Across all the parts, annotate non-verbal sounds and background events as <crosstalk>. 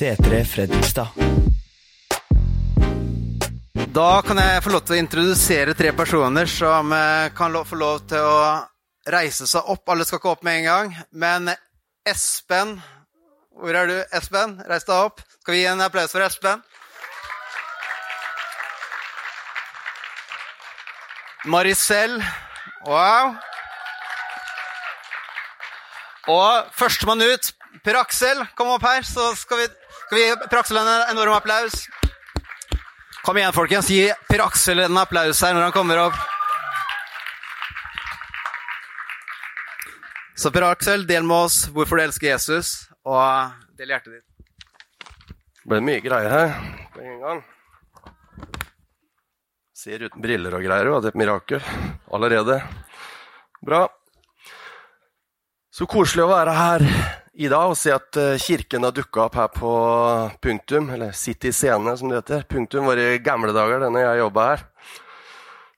C3 Fredrikstad. Da kan jeg få lov til å introdusere tre personer som eh, kan få lov til å reise seg opp. Alle skal ikke opp med en gang, men Espen Hvor er du, Espen? Reis deg opp. Skal vi gi en applaus for Espen? Maricel. Wow. Og førstemann ut, Per Aksel, kom opp her, så skal vi, skal vi gi Per Aksel en enorm applaus. Kom igjen, folkens. Gi Per Aksel en applaus her når han kommer opp. Så Per Aksel, del med oss hvorfor du elsker Jesus, og del hjertet ditt. Det ble mye greier her på en gang. Ser uten briller og greier, og det er et mirakel allerede. Bra. Så koselig å være her i dag og se at eh, kirken har dukka opp her på Punktum, eller City Scene som det heter. Punktum var i gamle dager, denne jeg jobba her.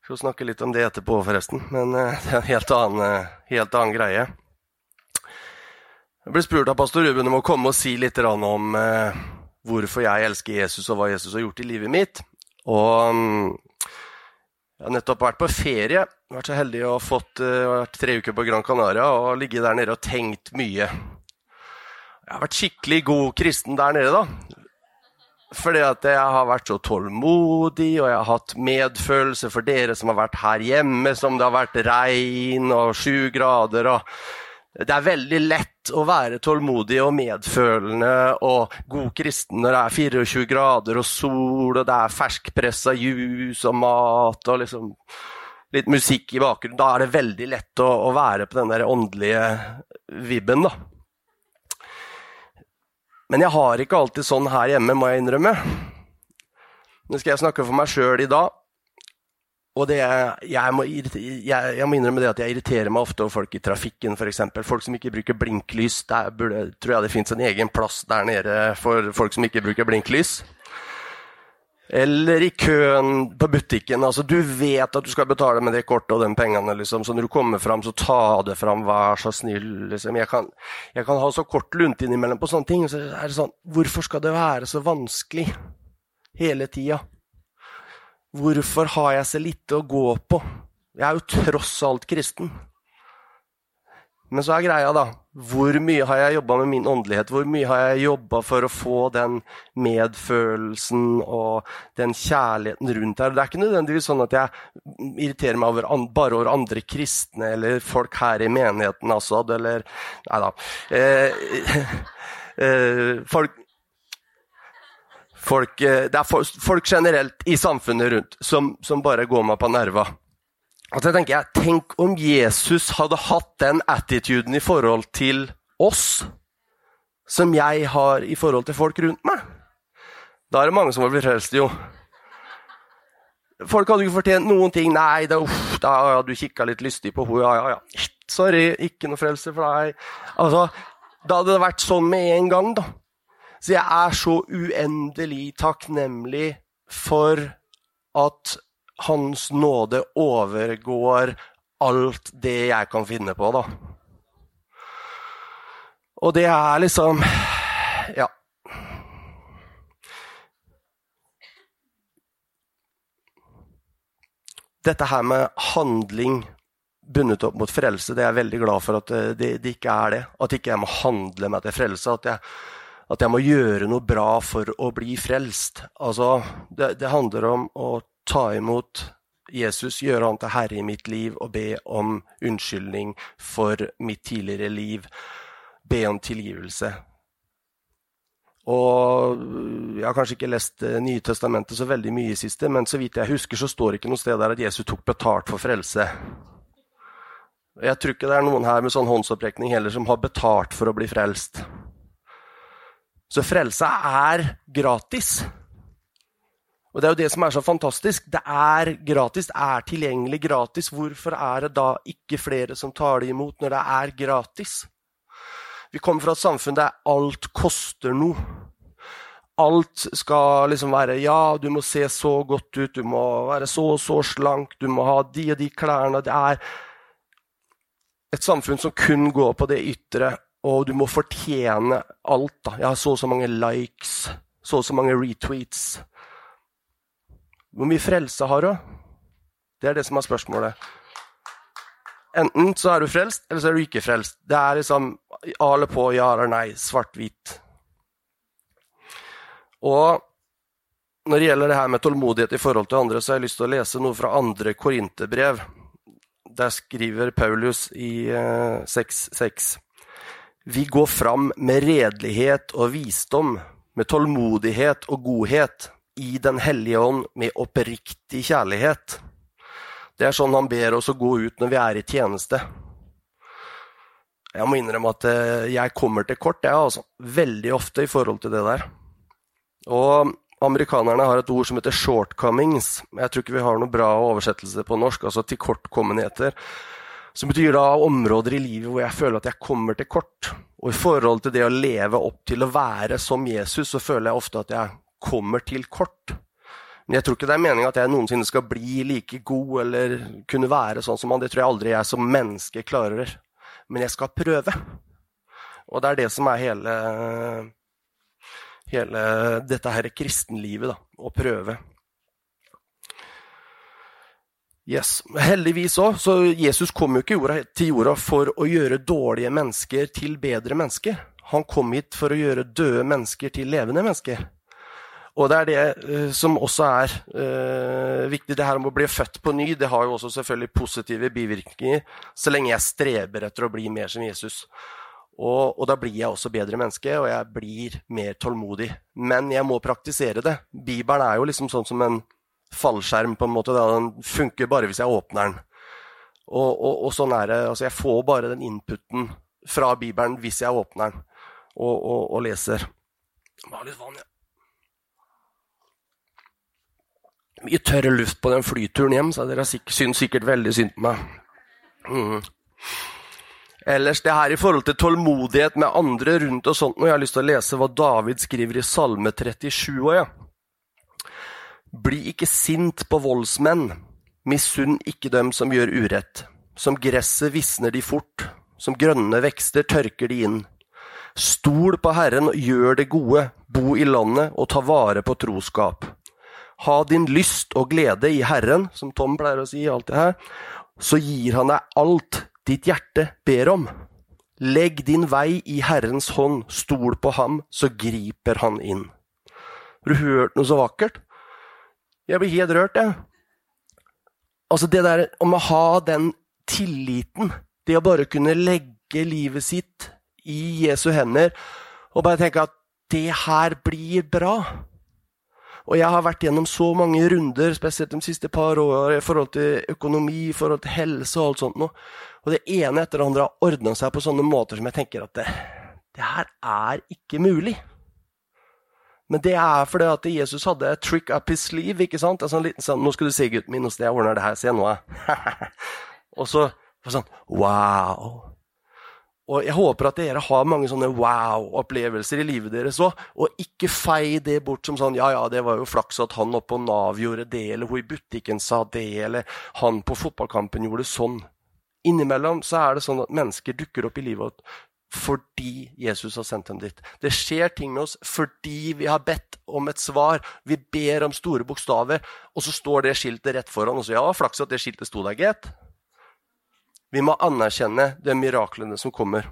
Skal snakke litt om det etterpå, forresten, men eh, <laughs> det er en helt annen, eh, helt annen greie. Jeg ble spurt av pastor Ruben om å komme og si litt om hvorfor jeg elsker Jesus, og hva Jesus har gjort i livet mitt. Og mm, jeg har nettopp vært på ferie. Vært så heldig å ha fått eh, vært tre uker på Gran Canaria og ligget der nede og tenkt mye. Jeg har vært skikkelig god kristen der nede, da. Fordi at jeg har vært så tålmodig, og jeg har hatt medfølelse for dere som har vært her hjemme, som det har vært regn og sju grader. og det er veldig lett å være tålmodig og medfølende og god kristen når det er 24 grader og sol, og det er ferskpressa juice og mat og liksom litt musikk i bakgrunnen. Da er det veldig lett å, å være på den der åndelige vibben, da. Men jeg har ikke alltid sånn her hjemme, må jeg innrømme. Nå skal jeg snakke for meg sjøl i dag. Og det, jeg, må, jeg, jeg må innrømme det at jeg irriterer meg ofte over folk i trafikken, f.eks. Folk som ikke bruker blinklys. Der burde, tror jeg det fins en egen plass der nede for folk som ikke bruker blinklys. Eller i køen på butikken. altså Du vet at du skal betale med det kortet og de pengene. liksom, Så når du kommer fram, så ta det fram, vær så snill. liksom. Jeg kan, jeg kan ha så kort lunte innimellom på sånne ting. Så er det sånn, Hvorfor skal det være så vanskelig hele tida? Hvorfor har jeg så lite å gå på? Jeg er jo tross alt kristen. Men så er greia, da. Hvor mye har jeg jobba med min åndelighet? Hvor mye har jeg jobba for å få den medfølelsen og den kjærligheten rundt her? Det er ikke nødvendigvis sånn at jeg irriterer meg over, bare over andre kristne eller folk her i menigheten, altså, eller Nei da. Eh, <laughs> eh, folk Folk, eh, det er folk, generelt i samfunnet rundt som, som bare går meg på nerva. Og så tenker jeg, Tenk om Jesus hadde hatt den attituden i forhold til oss som jeg har i forhold til folk rundt meg. Da er det mange som har blitt frelst, jo. Folk hadde ikke fortjent noen ting. Nei, da, uff, da ja, du kikka litt lystig på henne. Ja, ja, ja. Sorry, ikke noe frelse for deg. Altså, Da hadde det vært sånn med en gang, da. Så jeg er så uendelig takknemlig for at Hans nåde overgår alt det jeg kan finne på, da. Og det er liksom Ja. Dette her med handling bundet opp mot frelse, det er jeg veldig glad for at det, det, det ikke er det. At ikke jeg må handle meg til frelse. At jeg, at jeg må gjøre noe bra for å bli frelst. Altså, det, det handler om å ta imot Jesus, gjøre han til herre i mitt liv og be om unnskyldning for mitt tidligere liv. Be om tilgivelse. Og Jeg har kanskje ikke lest eh, Nye testamentet så veldig mye i siste, men så vidt jeg husker, så står det ikke noe sted der at Jesus tok betalt for frelse. Jeg tror ikke det er noen her med sånn håndsopprekning heller som har betalt for å bli frelst. Så frelse er gratis. Og det er jo det som er så fantastisk. Det er gratis, det er tilgjengelig gratis. Hvorfor er det da ikke flere som tar det imot når det er gratis? Vi kommer fra et samfunn der alt koster noe. Alt skal liksom være Ja, du må se så godt ut, du må være så og så slank, du må ha de og de klærne. Det er et samfunn som kun går på det ytre, og du må fortjene alt. da. Jeg har så og så mange likes, så og så mange retweets. Hvor mye frelse har du? Det er det som er spørsmålet. Enten så er du frelst, eller så er du ikke frelst. Det er liksom ja eller på, ja eller nei, svart-hvit. Og når det gjelder det her med tålmodighet i forhold til andre, så har jeg lyst til å lese noe fra andre korinterbrev. Der skriver Paulus i 6.6.: Vi går fram med redelighet og visdom, med tålmodighet og godhet, i Den hellige ånd med oppriktig kjærlighet. Det er sånn han ber oss å gå ut når vi er i tjeneste. Jeg må innrømme at jeg kommer til kort, jeg, altså. Veldig ofte i forhold til det der. Og amerikanerne har et ord som heter 'shortcomings'. Jeg tror ikke vi har noe bra oversettelse på norsk, altså tilkortkommenheter. Som betyr da områder i livet hvor jeg føler at jeg kommer til kort. Og i forhold til det å leve opp til å være som Jesus, så føler jeg ofte at jeg kommer til kort. Men jeg tror ikke det er meninga at jeg noensinne skal bli like god eller kunne være sånn som han. Det tror jeg aldri jeg som menneske klarer. Men jeg skal prøve. Og det er det som er hele, hele dette her kristenlivet, da. Å prøve. Yes. Heldigvis òg, så Jesus kom jo ikke til jorda for å gjøre dårlige mennesker til bedre mennesker. Han kom hit for å gjøre døde mennesker til levende mennesker. Og det er det uh, som også er uh, viktig. Det her om å bli født på ny det har jo også selvfølgelig positive bivirkninger, så lenge jeg streber etter å bli mer som Jesus. Og, og, da blir jeg også bedre menneske, og jeg blir mer tålmodig. Men jeg må praktisere det. Bibelen er jo liksom sånn som en fallskjerm, på en måte. Da. Den funker bare hvis jeg åpner den. Og, og, og sånn er det. Altså, jeg får bare den inputen fra Bibelen hvis jeg åpner den og, leser. Jeg må ha litt vann, ja. Mye tørr luft på den flyturen hjem, så dere syns sikkert veldig synd på meg. Mm. Ellers det her i forhold til tålmodighet med andre rundt og sånt, og jeg har lyst til å lese hva David skriver i Salme 37 òg, ja. Bli ikke sint på voldsmenn, misunn ikke dem som gjør urett. Som gresset visner de fort, som grønne vekster tørker de inn. Stol på Herren og gjør det gode, bo i landet og ta vare på troskap. Ha din lyst og glede i Herren, som Tom pleier å si, det her, så gir han deg alt ditt hjerte ber om. Legg din vei i Herrens hånd, stol på ham, så griper han inn. Har du hørt noe så vakkert? Jeg blir helt rørt, jeg. Altså det der om å ha den tilliten, det å bare kunne legge livet sitt i Jesu hender og bare tenke at det her blir bra. Og jeg har vært gjennom så mange runder, spesielt de siste par årene, i forhold til økonomi, i forhold til helse og alt sånt noe. Og det ene etter det andre har ordna seg på sånne måter som jeg tenker at det, det her er ikke mulig. Men det er fordi at Jesus hadde et trick up his sleeve. ikke sant? En sånn liten sånn, 'Nå skal du se, gutten min, åssen jeg ordner det her. Se nå, <laughs> Og så sånn Wow. Og jeg håper at dere har mange sånne wow-opplevelser i livet deres òg. Og ikke fei det bort som sånn Ja, ja, det var jo flaks at han oppe på Nav gjorde det, eller hun i butikken sa det, eller han på fotballkampen gjorde sånn. Innimellom så er det sånn at mennesker dukker opp i livet fordi Jesus har sendt dem dit. Det skjer ting med oss fordi vi har bedt om et svar. Vi ber om store bokstaver, og så står det skiltet rett foran oss. Ja, flaks at det skiltet sto der, gitt. Vi må anerkjenne de miraklene som kommer.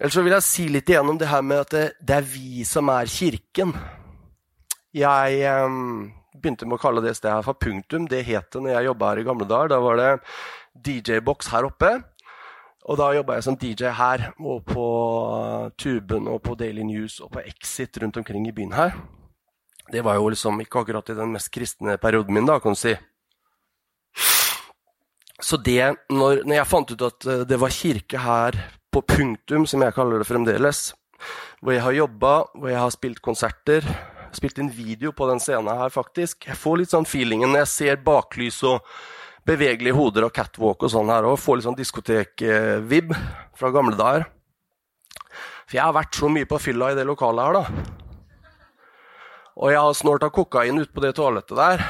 Ellers så vil jeg si litt igjennom det her med at det, det er vi som er kirken. Jeg eh, begynte med å kalle det stedet her for Punktum. Det het det når jeg jobba her i gamle dager. Da var det DJ-boks her oppe. Og da jobba jeg som DJ her, og på Tuben og på Daily News og på Exit rundt omkring i byen her. Det var jo liksom ikke akkurat i den mest kristne perioden min, da, kan du si. Så det, når, når jeg fant ut at eh, det var kirke her på punktum, som jeg kaller det fremdeles, hvor jeg har jobba, hvor jeg har spilt konserter, spilt inn video på den scenen her, faktisk Jeg får litt sånn feelingen når jeg ser baklys og bevegelige hoder og catwalk og sånn her òg. Får litt sånn diskotek-vib fra gamle dager. For jeg har vært så mye på fylla i det lokalet her, da. Og jeg har snorta kokain ute på det toalettet der.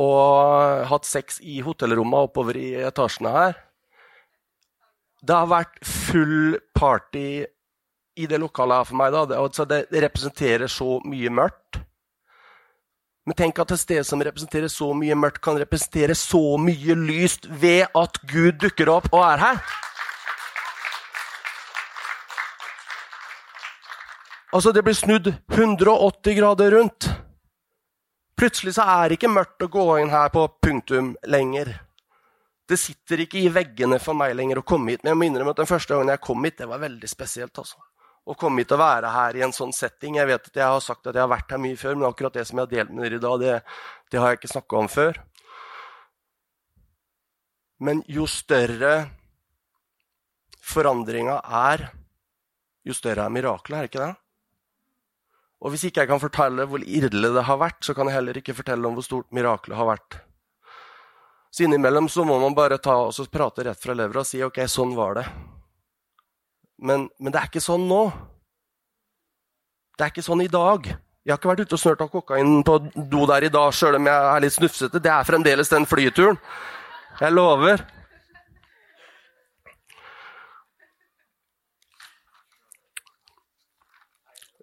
Og hatt sex i hotellrommene oppover i etasjene her. Det har vært full party i det lokalet her for meg. da. Det, altså, det representerer så mye mørkt. Men tenk at et sted som representerer så mye mørkt, kan representere så mye lyst ved at Gud dukker opp og er her. Altså, det blir snudd 180 grader rundt. Plutselig så er det ikke mørkt å gå inn her på punktum lenger. Det sitter ikke i veggene for meg lenger å komme hit. Men jeg må innrømme at den første gangen jeg kom hit, det var veldig spesielt. altså. Å komme hit og være her i en sånn setting. Jeg vet at jeg har sagt at jeg har vært her mye før, men akkurat det som jeg har delt med dere i dag, det, det har jeg ikke snakka om før. Men jo større forandringa er, jo større er miraklet, er det ikke det? Og hvis ikke jeg kan fortelle hvor ille det har vært, så kan jeg heller ikke fortelle om hvor stort miraklet har vært. Så innimellom så må man bare ta og prate rett fra levra og si ok, sånn var det. Men, men, det er ikke sånn nå. Det er ikke sånn i dag. Jeg har ikke vært ute og snørt av kokain på do der i dag sjøl om jeg er litt snufsete. Det er fremdeles den flyturen. Jeg lover.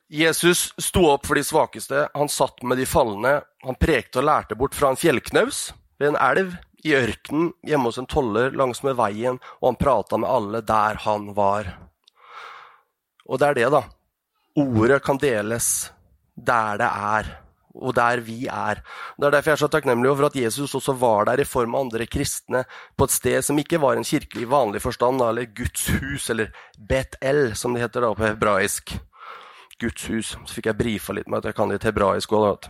Jesus sto opp for de svakeste, han satt med de falne, han prekte og lærte bort fra en fjellknaus ved en elv, i ørkenen, hjemme hos en toller langsmed veien, og han prata med alle der han var. Og det er det, da. Ordet kan deles der det er, og der vi er. Det er derfor jeg er så takknemlig over at Jesus også var der i form av andre kristne på et sted som ikke var en kirke i vanlig forstand, eller Guds hus, eller Bet-El, som det heter da på hebraisk. Guds hus. Så fikk jeg brifa litt med at jeg kan litt hebraisk òg.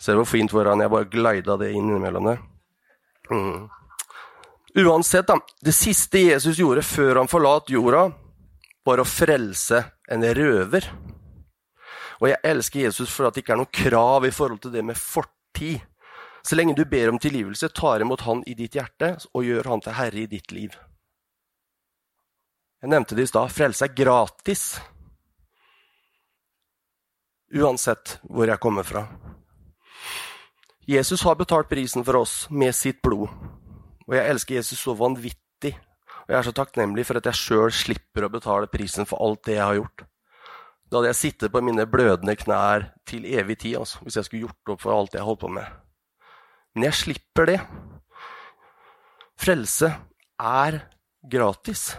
Ser du hvor fint foran jeg bare glida det inn innimellom der. Mm. Uansett, da. Det siste Jesus gjorde før han forlot jorda, var å frelse en røver. Og jeg elsker Jesus for at det ikke er noe krav i forhold til det med fortid. Så lenge du ber om tilgivelse, tar imot Han i ditt hjerte og gjør Han til herre i ditt liv. Jeg nevnte det i stad. Frelse er gratis. Uansett hvor jeg kommer fra. Jesus har betalt prisen for oss med sitt blod. Og jeg elsker Jesus så vanvittig. Og jeg er så takknemlig for at jeg sjøl slipper å betale prisen for alt det jeg har gjort. Da hadde jeg sittet på mine blødende knær til evig tid altså, hvis jeg skulle gjort opp for alt jeg holdt på med. Men jeg slipper det. Frelse er gratis.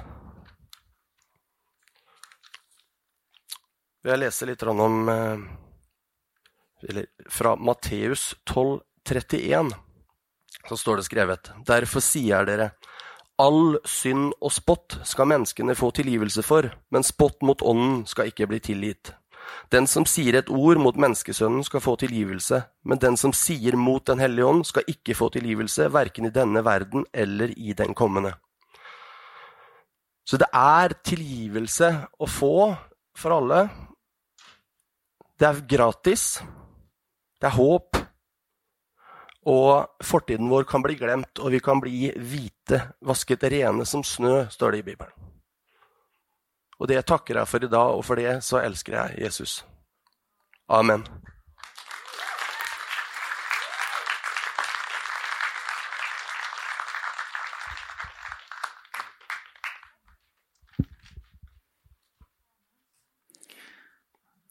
jeg lese litt om eh, eller, Fra Matteus 12, 31, så står det skrevet Derfor sier dere All synd og spott skal menneskene få tilgivelse for, men spott mot ånden skal ikke bli tilgitt. Den som sier et ord mot menneskesønnen, skal få tilgivelse, men den som sier mot Den hellige ånd, skal ikke få tilgivelse, verken i denne verden eller i den kommende. Så det er tilgivelse å få for alle, det er gratis. Det er håp. Og fortiden vår kan bli glemt, og vi kan bli hvite, vasket rene som snø, står det i Bibelen. Og det takker jeg for i dag, og for det så elsker jeg Jesus. Amen.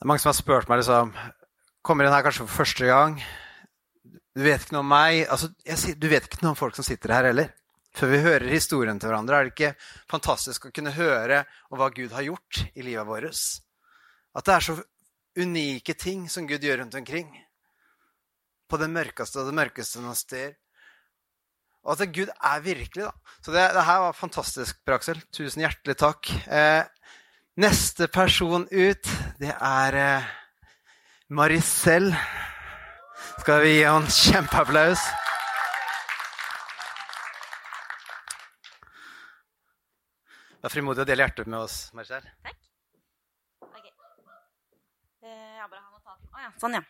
Det er mange som har spurt meg liksom Kommer inn her kanskje for første gang. Du vet ikke noe om meg. Altså, jeg, du vet ikke noe om folk som sitter her heller. Før vi hører historien til hverandre, er det ikke fantastisk å kunne høre om hva Gud har gjort i livet vårt? At det er så unike ting som Gud gjør rundt omkring. På det mørkeste og det mørkeste noen steder. Og at Gud er virkelig, da. Så det, det her var fantastisk, Braksel. Tusen hjertelig takk. Eh, Neste person ut, det er eh, Maricel. Skal vi gi en kjempeapplaus? er frimodig å dele hjertet med oss, Marcel. Takk. Okay. Eh, jeg bare har notaten. Å oh, ja. Sånn, ja.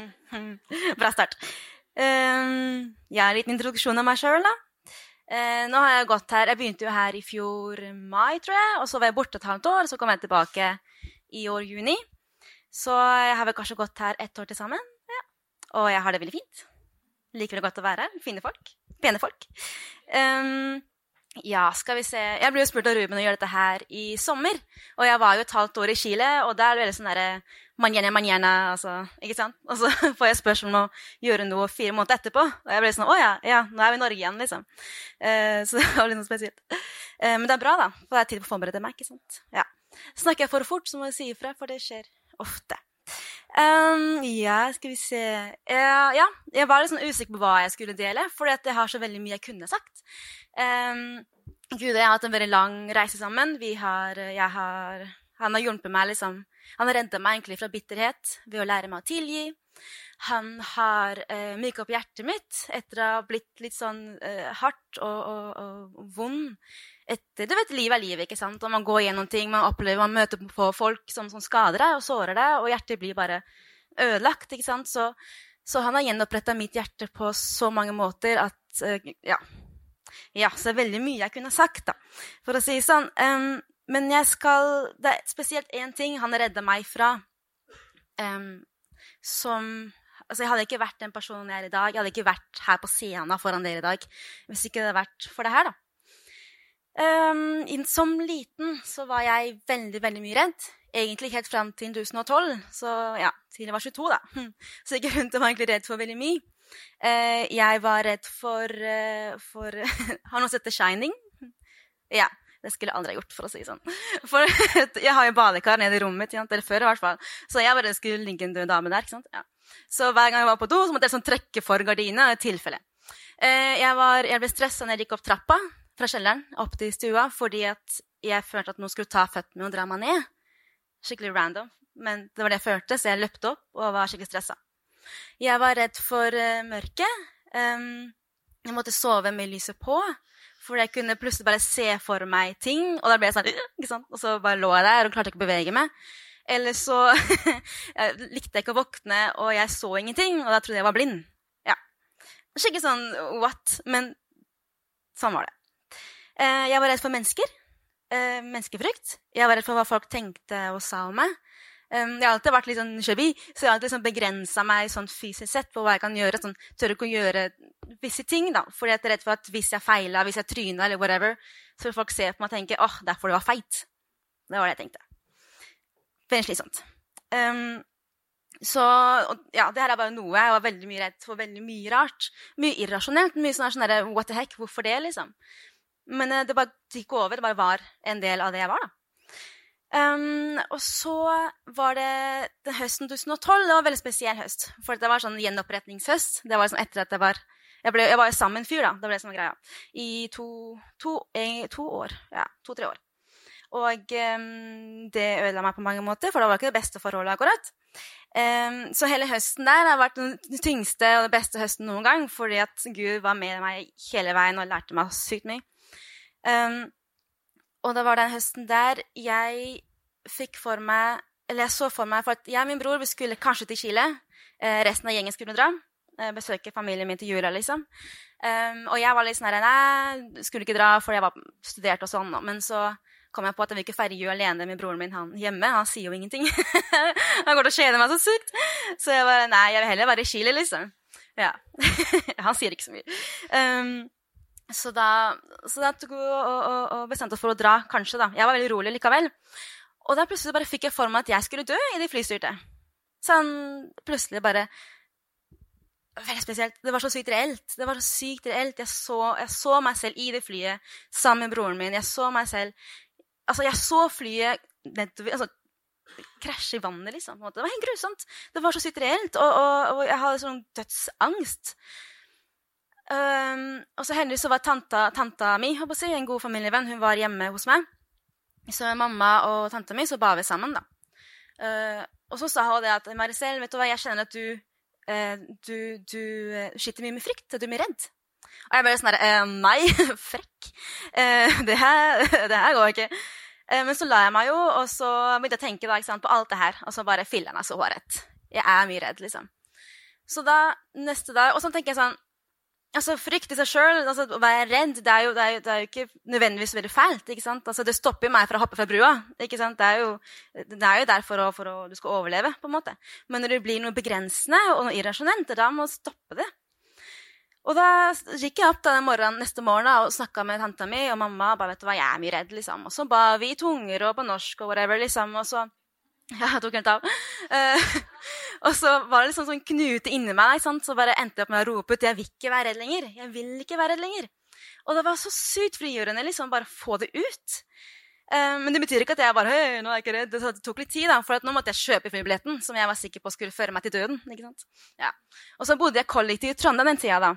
<laughs> Bra start. Um, ja, en liten introduksjon av meg sjøl, da. Eh, nå har Jeg gått her, jeg begynte jo her i fjor mai, tror jeg. Og så var jeg borte et halvt år, så kom jeg tilbake i år juni. Så jeg har vel kanskje gått her ett år til sammen. Og jeg har det veldig fint. Liker det godt å være her. Fine folk. Pene folk. Um, ja, skal vi se Jeg ble jo spurt av Ruben å gjøre dette her i sommer. Og jeg var jo et halvt år i Chile, og der er det veldig sånn derre Mañana, mañana, altså, ikke sant? Og så <laughs> får jeg spørsmål om å gjøre noe fire måneder etterpå. Og jeg ble sånn Å ja, ja, nå er vi i Norge igjen, liksom. Uh, så <laughs> det var litt noe spesielt. Uh, men det er bra, da. For det er tid på å forberede meg, ikke sant. Ja. Snakker jeg for fort, så må jeg si ifra, for det skjer ofte. Um, ja, skal vi se uh, Ja, jeg var litt sånn usikker på hva jeg skulle dele, fordi at jeg har så veldig mye jeg kunne sagt. Um, Gud jeg har hatt en veldig lang reise sammen. Har, har, han har hjulpet meg liksom Han har redda meg egentlig fra bitterhet ved å lære meg å tilgi. Han har uh, myka opp hjertet mitt etter å ha blitt litt sånn uh, hardt og, og, og vond etter, du vet, Livet er livet, ikke sant? og man går gjennom ting, man opplever, man møter på folk som, som skader deg og sårer deg, og hjertet blir bare ødelagt. ikke sant? Så, så han har gjenoppretta mitt hjerte på så mange måter at uh, ja. ja. Så det er veldig mye jeg kunne sagt, da, for å si sånn. Um, men jeg skal Det er spesielt én ting han redda meg fra, um, som Altså, Jeg hadde ikke vært den personen jeg er i dag. Jeg hadde ikke vært her på scenen foran dere i dag hvis ikke det hadde vært for det her. da. Um, som liten så var jeg veldig veldig mye redd. Egentlig helt fram til 2012, så ja, til jeg var 22, da. <laughs> Så jeg rundt og var egentlig redd for veldig mye. Uh, jeg var redd for, uh, for <laughs> Har noen sett The Shining? Ja. Det skulle jeg aldri ha gjort, for å si det sånn. <laughs> For jeg har jo badekar nede i rommet mitt, eller før i hvert fall. Så jeg bare skulle ligge en død dame der. ikke sant? Ja. Så hver gang jeg var på do, så måtte jeg sånn trekke for gardinene. Uh, jeg, jeg ble stressa når jeg gikk opp trappa fra kjelleren opp til stua fordi at jeg følte at noen skulle ta føttene og dra meg ned. Skikkelig random. Men det var det jeg følte, så jeg løpte opp og var skikkelig stressa. Jeg var redd for uh, mørket. Um, jeg måtte sove med lyset på, for jeg kunne plutselig bare se for meg ting. Og da ble jeg sånn, ikke sant? Og så bare lå jeg der og klarte ikke å bevege meg. Eller så <laughs> jeg likte jeg ikke å våkne, og jeg så ingenting, og da trodde jeg var blind. Ja. Skikkelig sånn what? Men sånn var det. Eh, jeg var redd for mennesker. Eh, menneskefrykt. Jeg var redd for hva folk tenkte og sa om meg. Jeg har alltid vært litt sånn shabby, så jeg har alltid sånn begrensa meg sånn fysisk sett på hva jeg kan gjøre. Sånn, tør ikke å gjøre visse ting, da. Fordi jeg er redd for at hvis jeg feila, hvis jeg tryna eller whatever, så vil folk se på meg og tenke åh, oh, derfor du var feit. Det var det jeg tenkte. Veldig slitsomt. Um, så ja, det her er bare noe. Jeg var veldig mye redd for veldig mye rart. Mye irrasjonelt. Mye sånn, her, what the heck, hvorfor det, liksom? Men eh, det bare gikk over. Det bare var en del av det jeg var, da. Um, og så var det den høsten 2012. Det var en veldig spesiell høst. For det var sånn gjenoppretningshøst. Det var sånn etter at jeg var Jeg, ble, jeg var sammen med en fyr, da. Det ble sånn greia. I to, to, en, to år. Ja, to-tre år. Og um, det ødela meg på mange måter, for det var ikke det beste forholdet akkurat. Um, så hele høsten der har vært den tyngste og den beste høsten noen gang, fordi at Gud var med meg hele veien og lærte meg sykt mye. Um, og det var den høsten der jeg fikk for meg Eller jeg så for meg For at jeg og min bror vi skulle kanskje til Chile. Eh, resten av gjengen skulle dra. Eh, besøke familien min til jula, liksom. Um, og jeg var litt sånn her Nei, skulle ikke dra fordi jeg var studert og sånn. Men så kom jeg på at jeg vil ikke feire jul alene med broren min han hjemme. Han sier jo ingenting. <laughs> han går til å kjede meg så sykt. Så jeg bare Nei, jeg vil heller være i Chile, liksom. Ja. <laughs> han sier ikke så mye. Um, så da, så da og, og, og, bestemte oss for å dra, kanskje. da. Jeg var veldig rolig likevel. Og da plutselig bare fikk jeg for meg at jeg skulle dø i det flystyrtet. Sånn plutselig bare Veldig spesielt. Det var så sykt reelt. Det var så sykt reelt. Jeg så, jeg så meg selv i det flyet sammen med broren min. Jeg så meg selv Altså, jeg så flyet nedover altså, krasje i vannet, liksom. Det var helt grusomt. Det var så sykt reelt. Og, og, og jeg hadde sånn dødsangst. Um, og så heldigvis så var tanta, tanta mi si, en god familievenn. Hun var hjemme hos meg. Så mamma og tanta mi så ba vi sammen. da. Uh, og så sa hun det at Maricel, vet du hva, jeg kjenner at du, uh, du, du uh, sliter mye med frykt. Du er mye redd. Og jeg bare sånn herre Nei, <laughs> frekk. det, her, <laughs> det her går ikke. men så la jeg meg jo, og så begynte jeg å tenke da, sant, på alt det her. Og så bare filler'n, altså, hun har. Jeg er mye redd, liksom. Så da, neste dag Og så tenker jeg sånn Altså, Frykt i seg sjøl, altså, å være redd, det er, jo, det, er jo, det er, jo, ikke nødvendigvis veldig fælt. ikke sant? Altså, Det stopper meg fra å hoppe fra brua. ikke sant? Det er jo, det er jo der for, å, for å, du skal overleve. på en måte. Men når det blir noe begrensende og noe irrasjonelt, da må du stoppe det. Og da gikk jeg opp den morgenen, neste morgen og snakka med tanta mi og mamma. bare, vet du hva, jeg er mye redd, liksom. Og så ba vi tunger og på norsk og whatever, liksom. Og så <laughs> Ja, jeg tok helt av. Uh, <laughs> og så var det liksom sånn knute inni meg. Så bare endte jeg opp med å rope ut 'Jeg vil ikke være redd lenger'. Jeg vil ikke være redd lenger. Og det var så sykt frigjørende liksom bare få det ut. Uh, men det betyr ikke at jeg bare Hei, nå er jeg ikke redd. Det tok litt tid, da, for nå måtte jeg kjøpe flybilletten, som jeg var sikker på skulle føre meg til døden. ikke sant? Ja. Og så bodde jeg kollektivt i Trondheim den tida. da.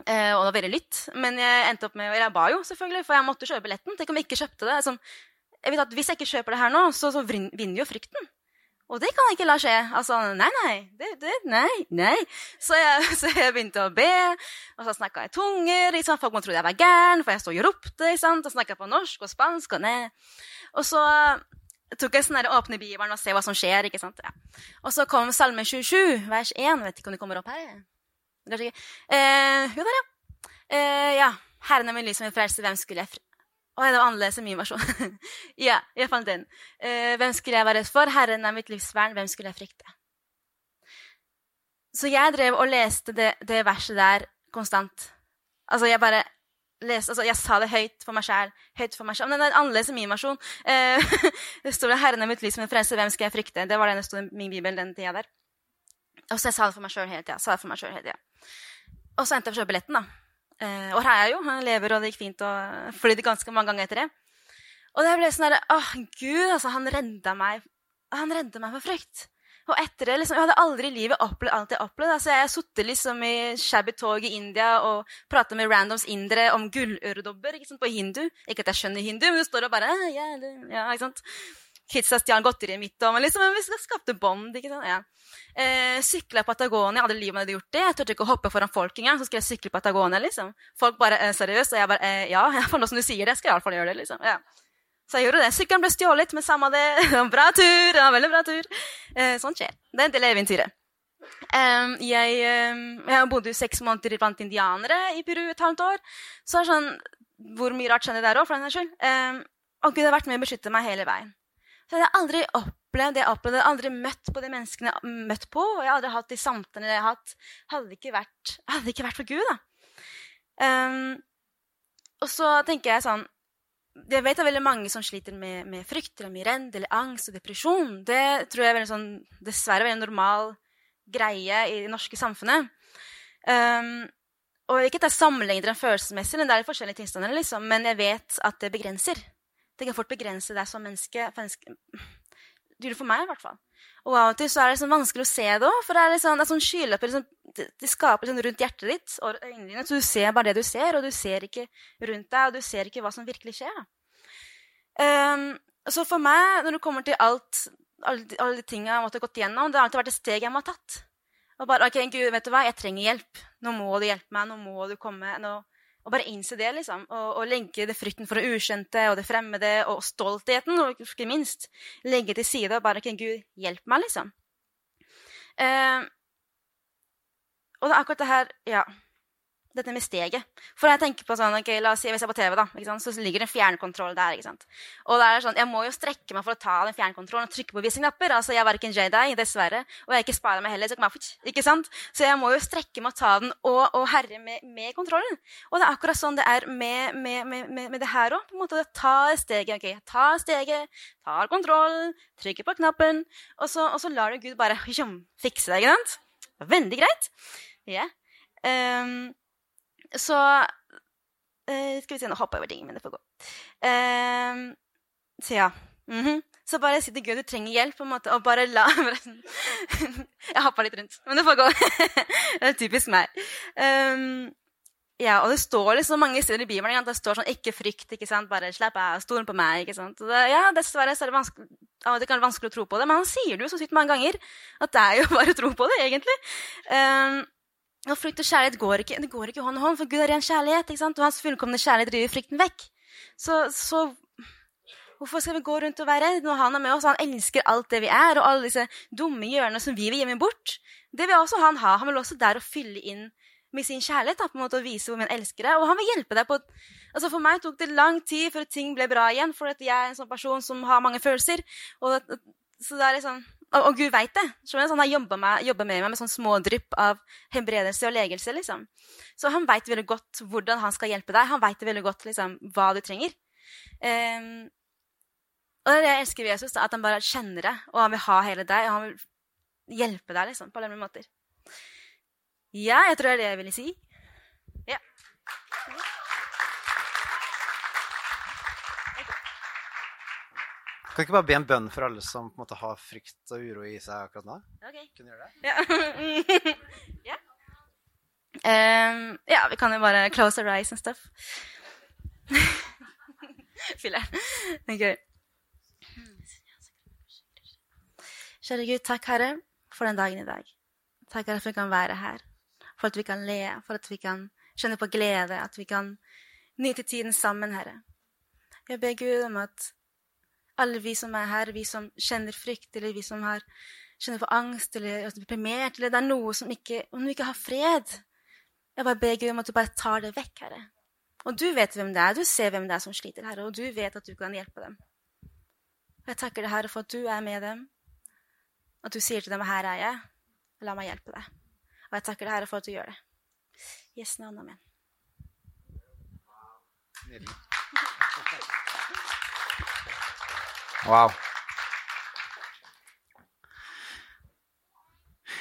Uh, og det var veldig lytt. Men jeg endte opp med, eller jeg ba jo, selvfølgelig, for jeg måtte kjøpe billetten. Tenk om jeg ikke kjøpte det. Sånn, jeg vet at Hvis jeg ikke kjøper det her nå, så, så vinner jo frykten. Og det kan jeg ikke la skje. Altså, nei, nei. Det, det, nei, nei. Så jeg, <laughs> så jeg, begynte å be, og så snakka jeg tunger. Liksom. Folk må tro jeg var gæren, for jeg sto og ropte. Liksom. Og snakka på norsk og spansk og nei. Og så tok jeg sånn åpne Bibelen og se hva som skjer. ikke sant? Ja. Og så kom Salme 27, vers 1. Vet ikke om det kommer opp her. Eh, jo, der, ja. Eh, ja. Herren er min lys og min frelse, hvem skulle jeg fri? Å, det var annerledes enn min versjon. <laughs> ja, jeg fant den. Uh, hvem skulle jeg være redd for? Herren er mitt livsvern. Hvem skulle jeg frykte? Så jeg drev og leste det, det verset der konstant. Altså, jeg bare leste, altså, jeg sa det høyt for meg sjæl. Høyt for meg selv. Men den er annerledes enn min versjon. Uh, <laughs> det står 'Herren er mitt liv som en frelse. Hvem skal jeg frykte?' Det var det det sto i min bibel den tida der. Og så jeg sa det for meg sjøl hele tida. Og så endte jeg på å kjøpe billetten, da. Eh, og her er jeg jo. Han lever, og det gikk fint. Og flydde ganske mange ganger etter det. Og det ble sånn derre Åh, gud, altså, han redda meg Han redda meg for frykt. Og etter det, liksom, Jeg hadde aldri i livet opplevd alt jeg opplevde. Altså, jeg har liksom i shabby tog i India og prata med randoms indere om gulløredobber på hindu. Ikke at jeg skjønner hindu, men det står og bare ja, ja, ikke sant? Kidsa stjal godteriet mitt, og, men liksom, vi skapte bånd. ikke sant? Ja. Eh, sykla Patagonia. Hadde livet hadde gjort det. Jeg turte ikke å hoppe foran folk engang. Så skulle jeg sykle Patagonia. liksom. Folk bare eh, seriøst. Og jeg bare eh, ja, <laughs> for nå som du sier det, skal jeg iallfall gjøre det. liksom. Ja. Så jeg gjorde det. Sykkelen ble stjålet, men samme det. <laughs> bra tur. Ja, veldig bra tur. Eh, sånt skjer. Det er en del av eventyret. Um, jeg, um, jeg bodde jo seks måneder blant indianere i Peru et halvt år. Så er det sånn, Hvor mye rart skjedde der òg, for den saks skyld. Um, og Gud har vært med å beskytte meg hele veien. Så jeg hadde aldri opplevd det jeg opplevde. Jeg hadde aldri møtt på de menneskene jeg har møtt på. Og jeg hadde aldri hatt de samtalene jeg har hatt. Hadde det ikke vært, hadde det ikke vært for Gud, da. Um, og så tenker jeg sånn Jeg vet det er veldig mange som sliter med, med frykt eller mirend eller angst og depresjon. Det tror jeg er sånn, dessverre er en normal greie i det norske samfunnet. Um, og ikke at jeg sammenligner den følelsesmessig, men det er forskjellige tilstander, liksom, men jeg vet at det begrenser. Det kan fort begrense deg som menneske. menneske det gjør det for meg, i hvert fall. Og av og til så er det sånn vanskelig å se det òg. For det er, sånn, det er sånn skylapper liksom, de skaper liksom rundt hjertet ditt og øynene dine. Så du ser bare det du ser, og du ser ikke rundt deg, og du ser ikke hva som virkelig skjer. Um, så for meg, når det kommer til alt, alle, alle de tingene jeg måtte gått gjennom, det har alltid vært et steg jeg må ha tatt. Og bare, ok, Gud, vet du hva, jeg trenger hjelp. Nå må du hjelpe meg. Nå må du komme. Nå, og bare innse det, liksom. Og, og legge det frykten for det ukjente og det fremmede og stoltheten, og ikke minst legge til side og bare Kan Gud hjelpe meg, liksom? Eh, og det er akkurat det her Ja dette med steget. For jeg tenker på sånn, ok, la oss si, Hvis jeg er på TV, da, så ligger det en fjernkontroll der. ikke sant? Og det er sånn, Jeg må jo strekke meg for å ta den fjernkontrollen og trykke på visse knapper. altså Jeg er verken Jedi, dessverre, og jeg er ikke Spider meg heller. Så, ikke sant? så jeg må jo strekke meg og ta den og, og herre med, med, kontrollen. Og det er akkurat sånn det er med, med, med, det her òg. Ta steget. ok, Ta steget, tar kontroll, trykker på knappen, og så, og så lar du Gud bare <laughs> fikse det. ikke sant? Veldig greit. Yeah. Um, så uh, Skal vi se, nå hopper jeg over tingene, men det får gå. Uh, så ja. Mm -hmm. Så bare si til Gud du trenger hjelp, på en måte, og bare la <laughs> Jeg hoppa litt rundt, men det får gå. <laughs> det er typisk meg. Um, ja, og det står liksom mange steder i Bibelen det står sånn 'ikke frykt', ikke sant? bare 'slapp av, stol på meg'. ikke sant? Det, ja, Dessverre så er det vanskelig, av kan være vanskelig å tro på det, men han sier det jo så sykt mange ganger at det er jo <laughs> bare å tro på det, egentlig. Um, og frykt og kjærlighet går ikke, det går ikke hånd i hånd, for Gud er ren kjærlighet. ikke sant? Og hans fullkomne kjærlighet driver frykten vekk. Så, så, hvorfor skal vi gå rundt og være redd når han er med oss? Han elsker alt det vi er, og alle disse dumme hjørnene som vi vil gjemme bort. Det vil også han ha. Han vil også der å fylle inn med sin kjærlighet da, på en måte, og vise hvor mye elsker deg. Og han vil hjelpe deg på altså For meg tok det lang tid før ting ble bra igjen, for jeg er en sånn person som har mange følelser. Og, så det er liksom og, og Gud veit det. Så han har jobba med, med, meg med sånn små drypp av helbredelse og legelse. liksom. Så han veit veldig godt hvordan han skal hjelpe deg. Han veit veldig godt liksom, hva du trenger. Um, og det er det jeg elsker ved Jesus, at han bare kjenner det, og han vil ha hele deg. Og han vil hjelpe deg liksom, på alle mulige måter. Ja, jeg tror det er det jeg ville si. Ja. Kan ikke bare be en bønn for alle som på en måte har frykt og uro i seg akkurat nå? Okay. Kunne gjøre det? Ja. <laughs> ja. Um, ja, vi kan jo bare close our eyes and stuff. <laughs> Filler. Ok. Kjære Gud, takk, Herre, for den dagen i dag. Takk, Herre, for at vi kan være her. For at vi kan le, for at vi kan kjenne på glede, at vi kan nyte tiden sammen, Herre. Jeg ber Gud om at alle vi som er her, vi som kjenner frykt, eller vi som har, kjenner på angst eller er deprimert, eller det er noe som ikke, om du ikke har fred Jeg bare ber Gud om at du bare tar det vekk, Herre. Og du vet hvem det er. Du ser hvem det er som sliter, Herre, og du vet at du kan hjelpe dem. Jeg takker deg, Herre, for at du er med dem, at du sier til dem 'Her er jeg. La meg hjelpe deg'. Og jeg takker deg, Herre, for at du gjør det. Yes, navn, amen. Nydelig. Wow.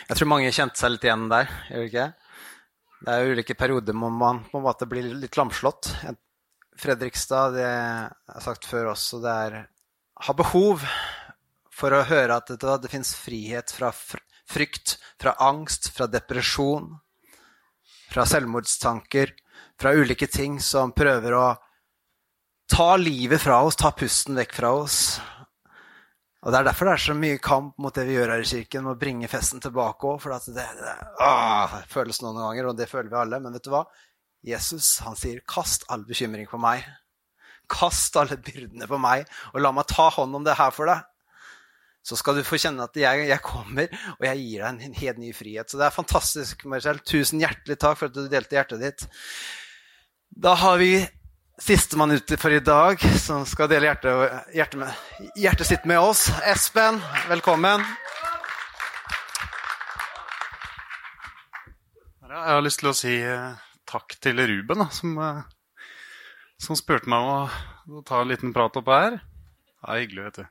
Jeg tror mange kjente seg litt igjen der. gjør det ikke? Det er ulike perioder hvor man på en måte blir litt lamslått. Fredrikstad, det har sagt før også, det er har behov for å høre at det, det fins frihet fra frykt, fra angst, fra depresjon, fra selvmordstanker, fra ulike ting som prøver å ta livet fra oss, ta pusten vekk fra oss. Og Det er derfor det er så mye kamp mot det vi gjør her i kirken, med å bringe festen tilbake òg. For det, det, åh, det, føles noen ganger, og det føler vi alle. Men vet du hva? Jesus han sier 'kast all bekymring på meg'. Kast alle byrdene på meg, og la meg ta hånd om det her for deg. Så skal du få kjenne at jeg, jeg kommer, og jeg gir deg en helt ny frihet. Så det er fantastisk, Marcel. Tusen hjertelig takk for at du delte hjertet ditt. Da har vi sistemann ute for i dag, som skal dele hjertet, hjertet, med, hjertet sitt med oss. Espen, velkommen. Jeg har lyst til å si eh, takk til Ruben, som, eh, som spurte meg om å, ta en liten prat oppe her. Det er hyggelig, vet du.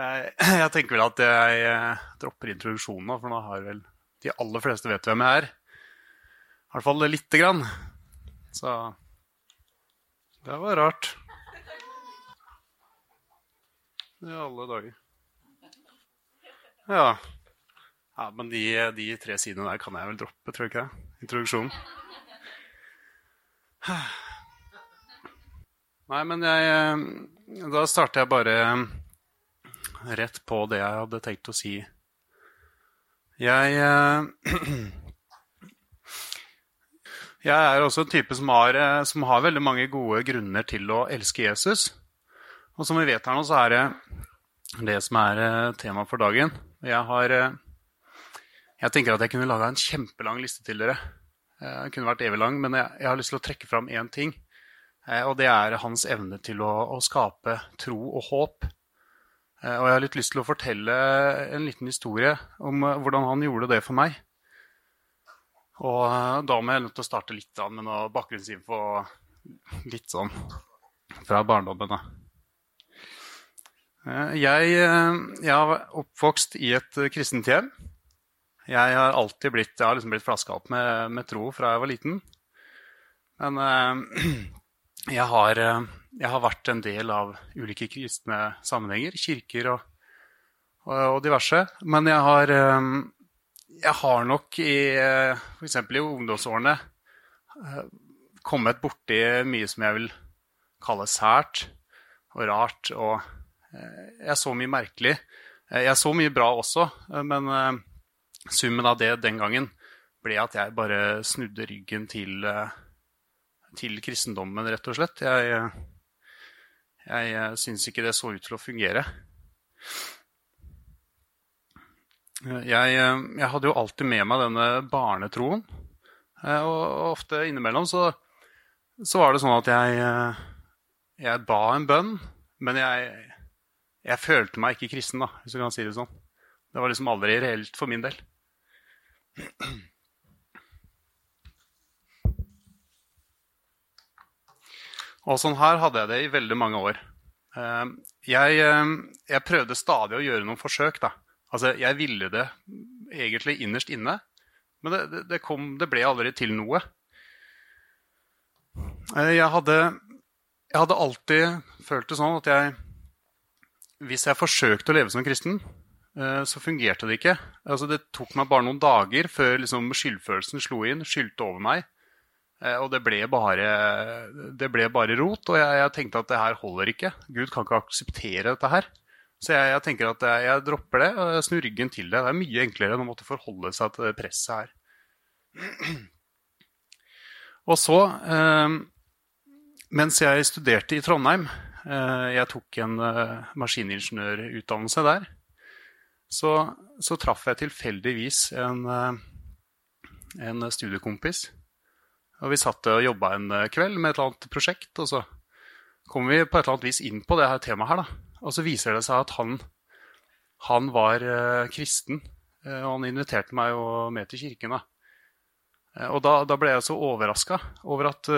Jeg, <clears throat> jeg tenker vel at jeg eh, dropper introduksjonen for nå har vel de aller fleste vet hvem jeg er. I hvert fall lite grann. Så det var rart. I alle dager. Ja. ja men de, de, tre sidene der kan jeg vel droppe, tror jeg ikke det? Introduksjonen. Nei, men jeg Da starter jeg bare rett på det jeg hadde tenkt å si. Jeg <clears throat> Jeg er også en type som har, eh, som har, veldig mange gode grunner til å elske Jesus. Og som vi vet her nå, så er det det som er eh, tema for dagen. Jeg, har, eh, jeg tenker at jeg kunne laga en kjempelang liste til dere. Den kunne vært evig lang, men jeg, jeg har lyst til å trekke fram én ting. Og det er hans evne til å, å, skape tro og håp. Og jeg har litt lyst til å fortelle en liten historie om hvordan han gjorde det for meg. Og eh, da må jeg å starte litt med noe bakgrunnsinfo litt sånn fra barndommen. da. jeg, eh, jeg har oppvokst i et kristent hjem. Jeg har alltid blitt, jeg har liksom blitt flaska opp med, med, tro fra jeg var liten. Men <clears throat> jeg har, jeg har, vært en del av ulike kristne sammenhenger, kirker og, og diverse. Men jeg har jeg har nok i f.eks. i ungdomsårene eh, kommet borti mye som jeg vil kalle sært og rart. Og eh, jeg så mye merkelig. Eh, jeg så mye bra også, men summen av det den gangen ble at jeg bare snudde ryggen til, til kristendommen, rett og slett. Jeg, jeg syns ikke det så ut til å fungere. Jeg, eh, jeg, hadde jo alltid med meg denne barnetroen. Eh, og ofte innimellom så, så var det sånn at jeg, eh, jeg ba en bønn, men jeg, jeg følte meg ikke kristen, da, hvis du kan si det sånn. Det var liksom aldri reelt for min del. Og sånn her hadde jeg det i veldig mange år. Jeg, jeg prøvde stadig å gjøre noen forsøk. da. Altså, Jeg ville det egentlig innerst inne, men det, det, det, kom, det ble aldri til noe. Eh, jeg hadde, jeg hadde alltid følt det sånn at jeg Hvis jeg forsøkte å leve som kristen, så fungerte det ikke. Altså, det tok meg bare noen dager før liksom, skyldfølelsen slo inn, skyldte over meg. Eh, og det ble bare, det ble bare rot. Og jeg, jeg, tenkte at det her holder ikke. Gud kan ikke akseptere dette her. Så jeg, jeg tenker at jeg, jeg, dropper det og jeg snur ryggen til det. Det er mye enklere enn å måtte forholde seg til det presset her. Og så, eh, mens jeg studerte i Trondheim eh, Jeg tok en eh, maskiningeniørutdannelse der. Så, så traff jeg tilfeldigvis en, eh, en studiekompis og vi satt og jobba en eh, kveld med et eller annet prosjekt, og så kom vi på et eller annet vis inn på det her temaet her. da. Og så viser det seg at han, han var uh, kristen, uh, og han inviterte meg jo med til kirken. da. Uh, og da, da, ble jeg så overraska over at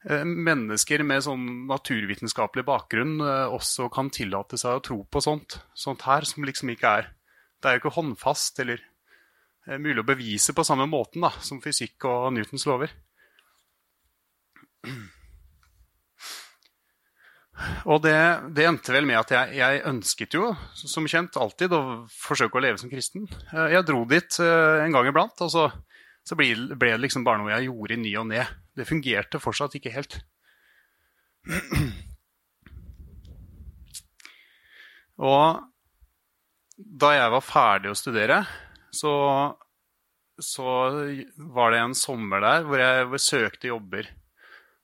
mennesker med sånn naturvitenskapelig bakgrunn også kan tillate seg å tro på sånt, sånt her, som liksom ikke er Det er jo ikke håndfast eller mulig å bevise på samme måten da, som fysikk og Newtons lover. Og det, det, endte vel med at jeg, jeg, ønsket jo, som kjent, alltid å forsøke å leve som kristen. Eh, jeg dro dit eh, en gang iblant, og så, så ble, det liksom bare noe jeg gjorde i ny og ne. Det fungerte fortsatt ikke helt. Og da jeg var ferdig å studere, så, så var det en sommer der hvor jeg, søkte jobber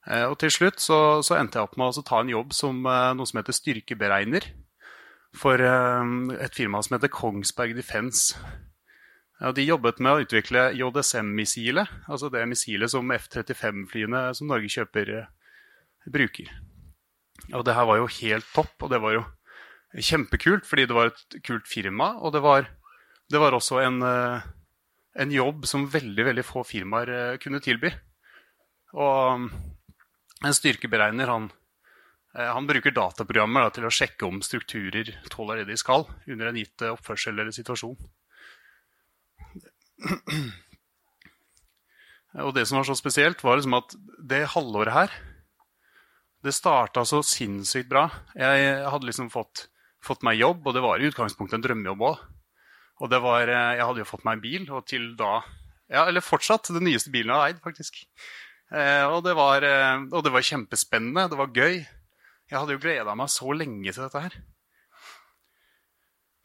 og til slutt så, så, endte jeg opp med å ta en jobb som eh, noe som heter styrkeberegner. For eh, et firma som heter Kongsberg Defence. Ja, de jobbet med å utvikle JSM-missilet, altså det missilet som F-35-flyene som Norge kjøper, bruker. Og det her var jo helt topp, og det var jo kjempekult, fordi det var et kult firma. Og det var, det var også en, en, jobb som veldig, veldig få firmaer kunne tilby. Og en styrkeberegner han, eh, han bruker dataprogrammer da, til å sjekke om strukturer tåler det de skal under en gitt eh, oppførsel eller situasjon. <clears throat> Og det som var så spesielt, var liksom at det halvåret her Det starta så sinnssykt bra. Jeg hadde liksom fått, fått meg jobb, og det var i utgangspunktet en drømmejobb òg. Og det var, eh, jeg hadde jo fått meg en bil, og til da ja, Eller fortsatt den nyeste bilen jeg har eid, faktisk. Eh, og, det var, eh, og, det var, kjempespennende. Det var gøy. Jeg hadde jo gleda meg så lenge til dette her.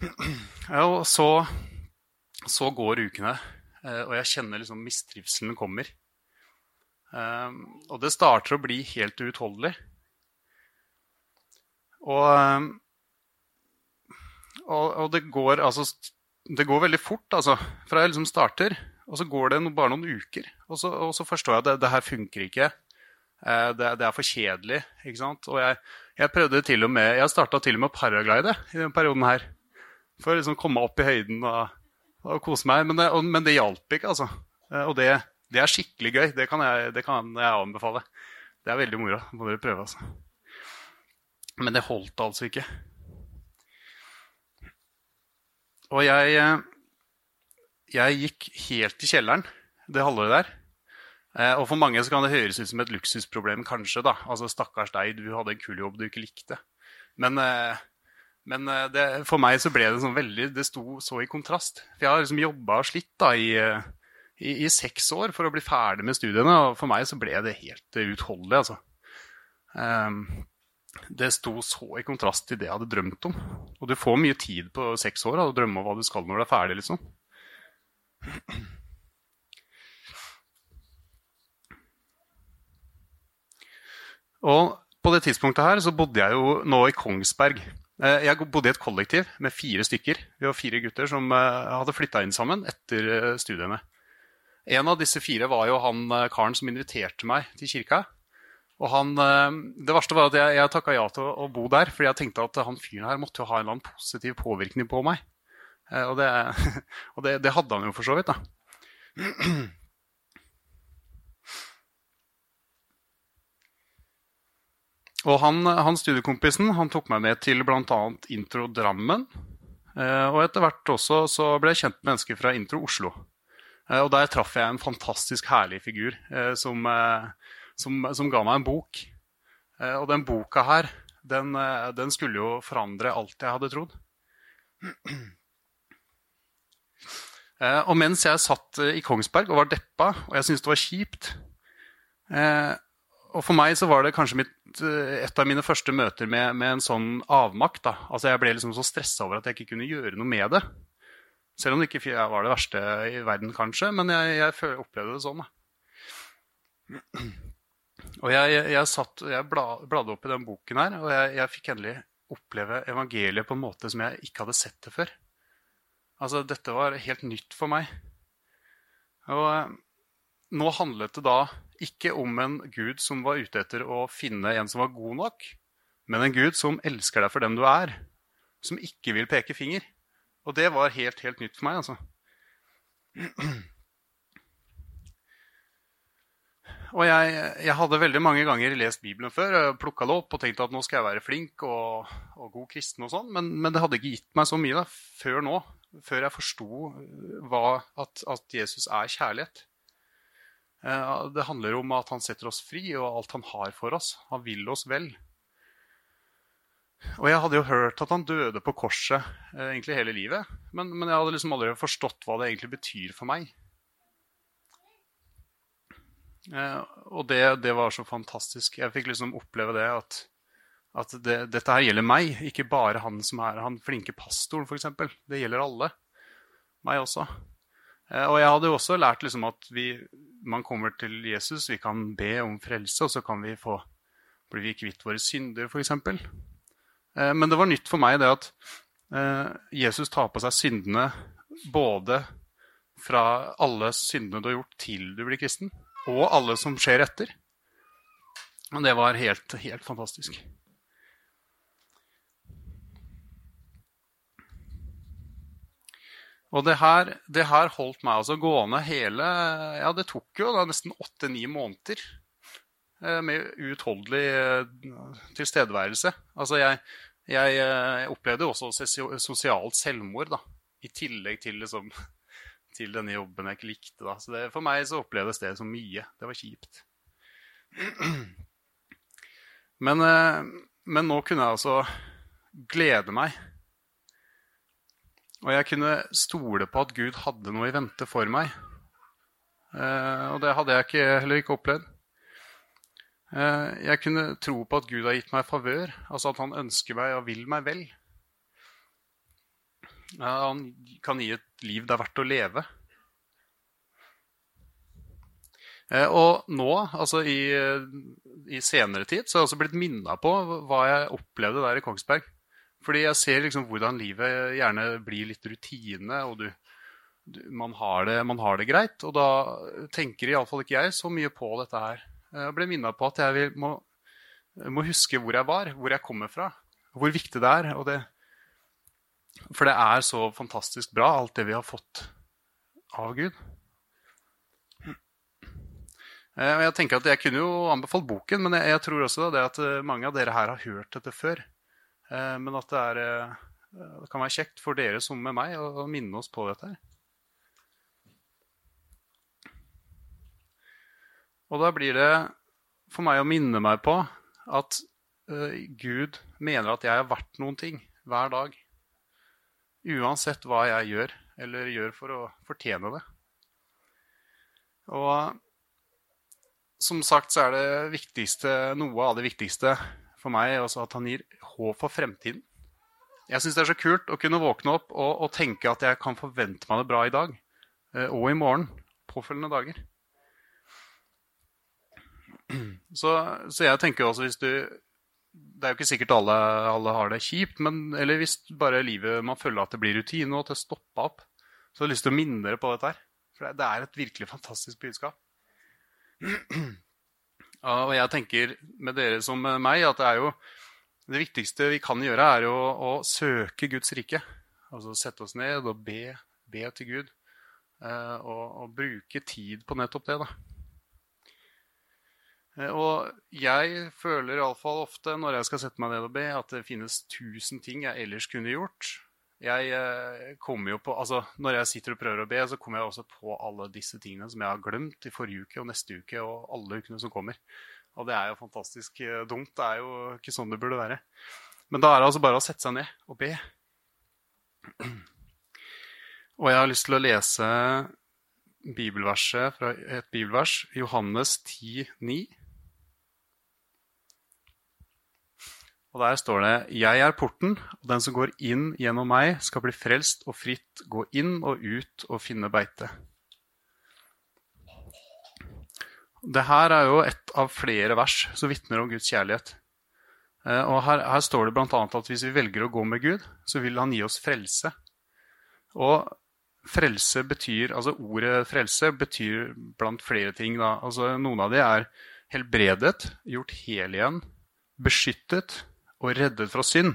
<clears throat> Og så, så, går ukene, eh, og jeg kjenner liksom mistrivselen kommer. og det starter å bli helt uutholdelig. Og, og, og, det går altså Det går veldig fort, altså. Fra jeg liksom starter, og så går det bare noen uker, og så, og så forstår jeg at det, det, her funker ikke. Eh, det, det, er for kjedelig. ikke sant? Og jeg, jeg prøvde til og med, jeg starta til og med paraglide i denne perioden her. For å liksom komme opp i høyden og, og kose meg. Men det, og, men det hjalp ikke, altså. Eh, og det, det, er skikkelig gøy. Det kan, jeg, det kan jeg anbefale. Det er veldig moro. Må dere prøve, altså. Men det holdt altså ikke. Og jeg eh, jeg gikk helt i kjelleren det halvåret der. Eh, og for mange så kan det høres ut som et luksusproblem, kanskje. da. Altså, Stakkars deg, du hadde en kul jobb du ikke likte. Men, eh, men eh, det, for meg så ble det sånn veldig Det sto så i kontrast. For jeg har liksom jobba og slitt da i, i, i, seks år for å bli ferdig med studiene, og for meg så ble det helt uutholdelig, altså. Um, det sto så i kontrast til det jeg hadde drømt om. Og du får mye tid på seks år da, å drømme om hva du skal når du er ferdig. liksom. Og på det tidspunktet her så bodde jeg jo nå i Kongsberg. Eh, jeg bodde i et kollektiv med fire stykker. Vi var fire gutter som eh, hadde flytta inn sammen etter eh, studiene. En av disse fire var jo han karen som inviterte meg til kirka. Og han, det verste var at jeg, jeg takka ja til å bo der, fordi jeg tenkte at han fyren her måtte jo ha en eller annen positiv påvirkning på meg. Eh, og det, <laughs> og det, det hadde han jo for så vidt, da. <clears throat> Og han, han studiekompisen han tok meg med til bl.a. Intro Drammen. Eh, og etter hvert også så ble jeg kjent med mennesker fra Intro Oslo. Eh, og der traff jeg en fantastisk herlig figur som, som, som, ga meg en bok. Og den boka her, den, den, skulle jo forandre alt jeg hadde trodd. <clears throat> og mens jeg satt i Kongsberg og var deppa, og jeg syntes det var kjipt Og for meg så var det kanskje mitt Eh, et av mine første møter med, med en sånn avmakt. Da. Altså Jeg ble liksom så stressa over at jeg ikke kunne gjøre noe med det. Selv om det ikke var det verste i verden, kanskje. Men jeg, jeg opplevde det sånn. Da. Og jeg, jeg, satt, jeg bladde opp i den boken her, og jeg, jeg fikk endelig oppleve evangeliet på en måte som jeg ikke hadde sett det før. Altså, dette var helt nytt for meg. Og eh, nå handlet det da ikke om en gud som var ute etter å finne en som var god nok, men en gud som elsker deg for den du er, som ikke vil peke finger. Og det var helt, helt nytt for meg, altså. <clears throat> Og jeg, jeg, hadde veldig mange ganger lest Bibelen før, plukka det opp og tenkt at nå skal jeg være flink og, og god kristen, og sånn, men, men, det hadde ikke gitt meg så mye da, før nå. Før jeg forsto at, at Jesus er kjærlighet. Eh, det handler om at han setter oss fri, og alt han har for oss. Han vil oss vel. Og jeg hadde jo hørt at han døde på korset eh, egentlig hele livet. Men, men, jeg hadde liksom aldri forstått hva det egentlig betyr for meg. Eh, og det, det var så fantastisk. Jeg fikk liksom oppleve det at, at det, dette her gjelder meg, ikke bare han som er han flinke pastoren, f.eks. Det gjelder alle. Meg også. Eh, og jeg hadde jo også lært liksom at vi, man kommer til Jesus, vi kan be om frelse, og så kan vi få, bli vi kvitt våre synder, f.eks. Eh, men det var nytt for meg det at eh, Jesus tar på seg syndene både fra alle syndene du har gjort til du blir kristen, og alle som skjer etter. Og det var helt, helt fantastisk. Og det her, det her, holdt meg altså gående hele Ja, det tok jo da nesten åtte-ni måneder eh, med uutholdelig eh, tilstedeværelse. Altså, jeg, jeg, jeg, opplevde jo også sosialt selvmord, da. I tillegg til, liksom, <laughs> til denne jobben jeg ikke likte. Da. Så det, for meg så opplevdes det som mye. Det var kjipt. <clears throat> Men, eh, men nå kunne jeg altså glede meg og jeg kunne stole på at Gud hadde noe i vente for meg. Eh, og det hadde jeg ikke, heller ikke opplevd. Eh, jeg kunne tro på at Gud har gitt meg favør, altså at han ønsker meg og vil meg vel. Eh, han kan gi et liv det er verdt å leve. Eh, og nå, altså i, i, senere tid, så har jeg også blitt minna på hva jeg opplevde der i Kongsberg. Fordi jeg ser liksom hvordan livet gjerne blir litt rutine, og du, du, man, har det, man, har det, greit. Og da tenker iallfall ikke jeg så mye på dette her. Jeg ble minna på at jeg vil, må, må, huske hvor jeg var, hvor jeg kommer fra. Hvor viktig det er. Det, for det er så fantastisk bra, alt det vi har fått av Gud. Eh, jeg tenker at jeg kunne jo anbefalt boken, men jeg, jeg tror også at mange av dere her har hørt dette før. Eh, men at det, er, eh, det kan være kjekt for dere som med meg å minne oss på dette. her. Og da blir det for meg å minne meg på at uh, Gud mener at jeg er verdt noen ting hver dag. Uansett hva jeg gjør, eller gjør for å fortjene det. Og som sagt så er det viktigste, noe av det viktigste for meg også at han gir håp for fremtiden. Jeg syns det er så kult å kunne våkne opp og, og, tenke at jeg kan forvente meg det bra i dag eh, og i morgen. Påfølgende dager. <clears throat> Så, så, jeg tenker også hvis du Det er jo ikke sikkert alle, alle har det kjipt, men eller hvis bare livet man føler at det blir rutine og til å stoppe opp, så har jeg lyst til å minne dere på dette her. For det er et virkelig fantastisk budskap. <clears throat> Og jeg tenker med dere som meg at det er jo det viktigste vi kan gjøre, er å, å søke Guds rike. Altså sette oss ned og be, be til Gud. eh, Og, og bruke tid på nettopp det, da. Eh, Og jeg føler iallfall ofte når jeg skal sette meg ned og be, at det finnes tusen ting jeg ellers kunne gjort. Jeg eh, kommer jo på, altså Når jeg sitter og prøver å be, så kommer jeg også på alle disse tingene som jeg har glemt i forrige uke og neste uke og alle ukene som kommer. Og det er jo fantastisk eh, dumt. Det er jo ikke sånn det burde være. Men da er det altså bare å sette seg ned og be. Og jeg har lyst til å lese bibelverset fra et bibelvers, Johannes 10, 9. Og der står det Jeg er porten, og den som går inn gjennom meg, skal bli frelst og fritt gå inn og ut og finne beite. Det her er jo et av flere vers som vitner om Guds kjærlighet. Eh, Og her, her står det bl.a. at hvis vi velger å gå med Gud, så vil han gi oss frelse. Og frelse betyr, altså ordet frelse betyr blant flere ting. Da. Altså, noen av de er helbredet, gjort hel igjen, beskyttet og reddet fra synd.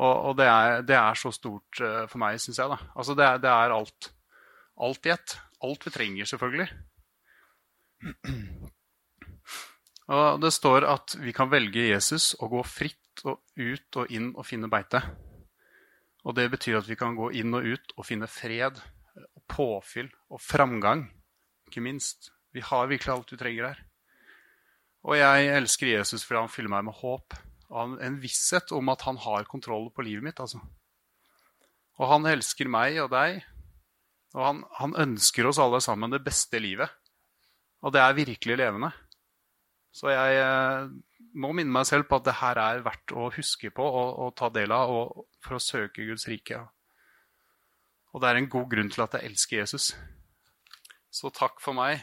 Og, og det, er, det er så stort eh, for meg, syns jeg. Da. Altså, det, er, det er alt. Alt i ett. Alt vi trenger, selvfølgelig. Og det står at vi kan velge Jesus og gå fritt og ut og inn og finne beite. Og det betyr at vi kan gå inn og ut og finne fred og påfyll og framgang. Ikke minst. Vi har virkelig alt vi trenger her. Og jeg elsker Jesus fordi han fyller meg med håp og en visshet om at han har kontroll på livet mitt. altså. Og han elsker meg og deg, og han, han ønsker oss alle sammen det beste livet. Og det er virkelig levende. Så jeg eh, må minne meg selv på at det her er verdt å huske på og, og ta del av og, for å søke Guds rike. Og det er en god grunn til at jeg elsker Jesus. Så takk for meg.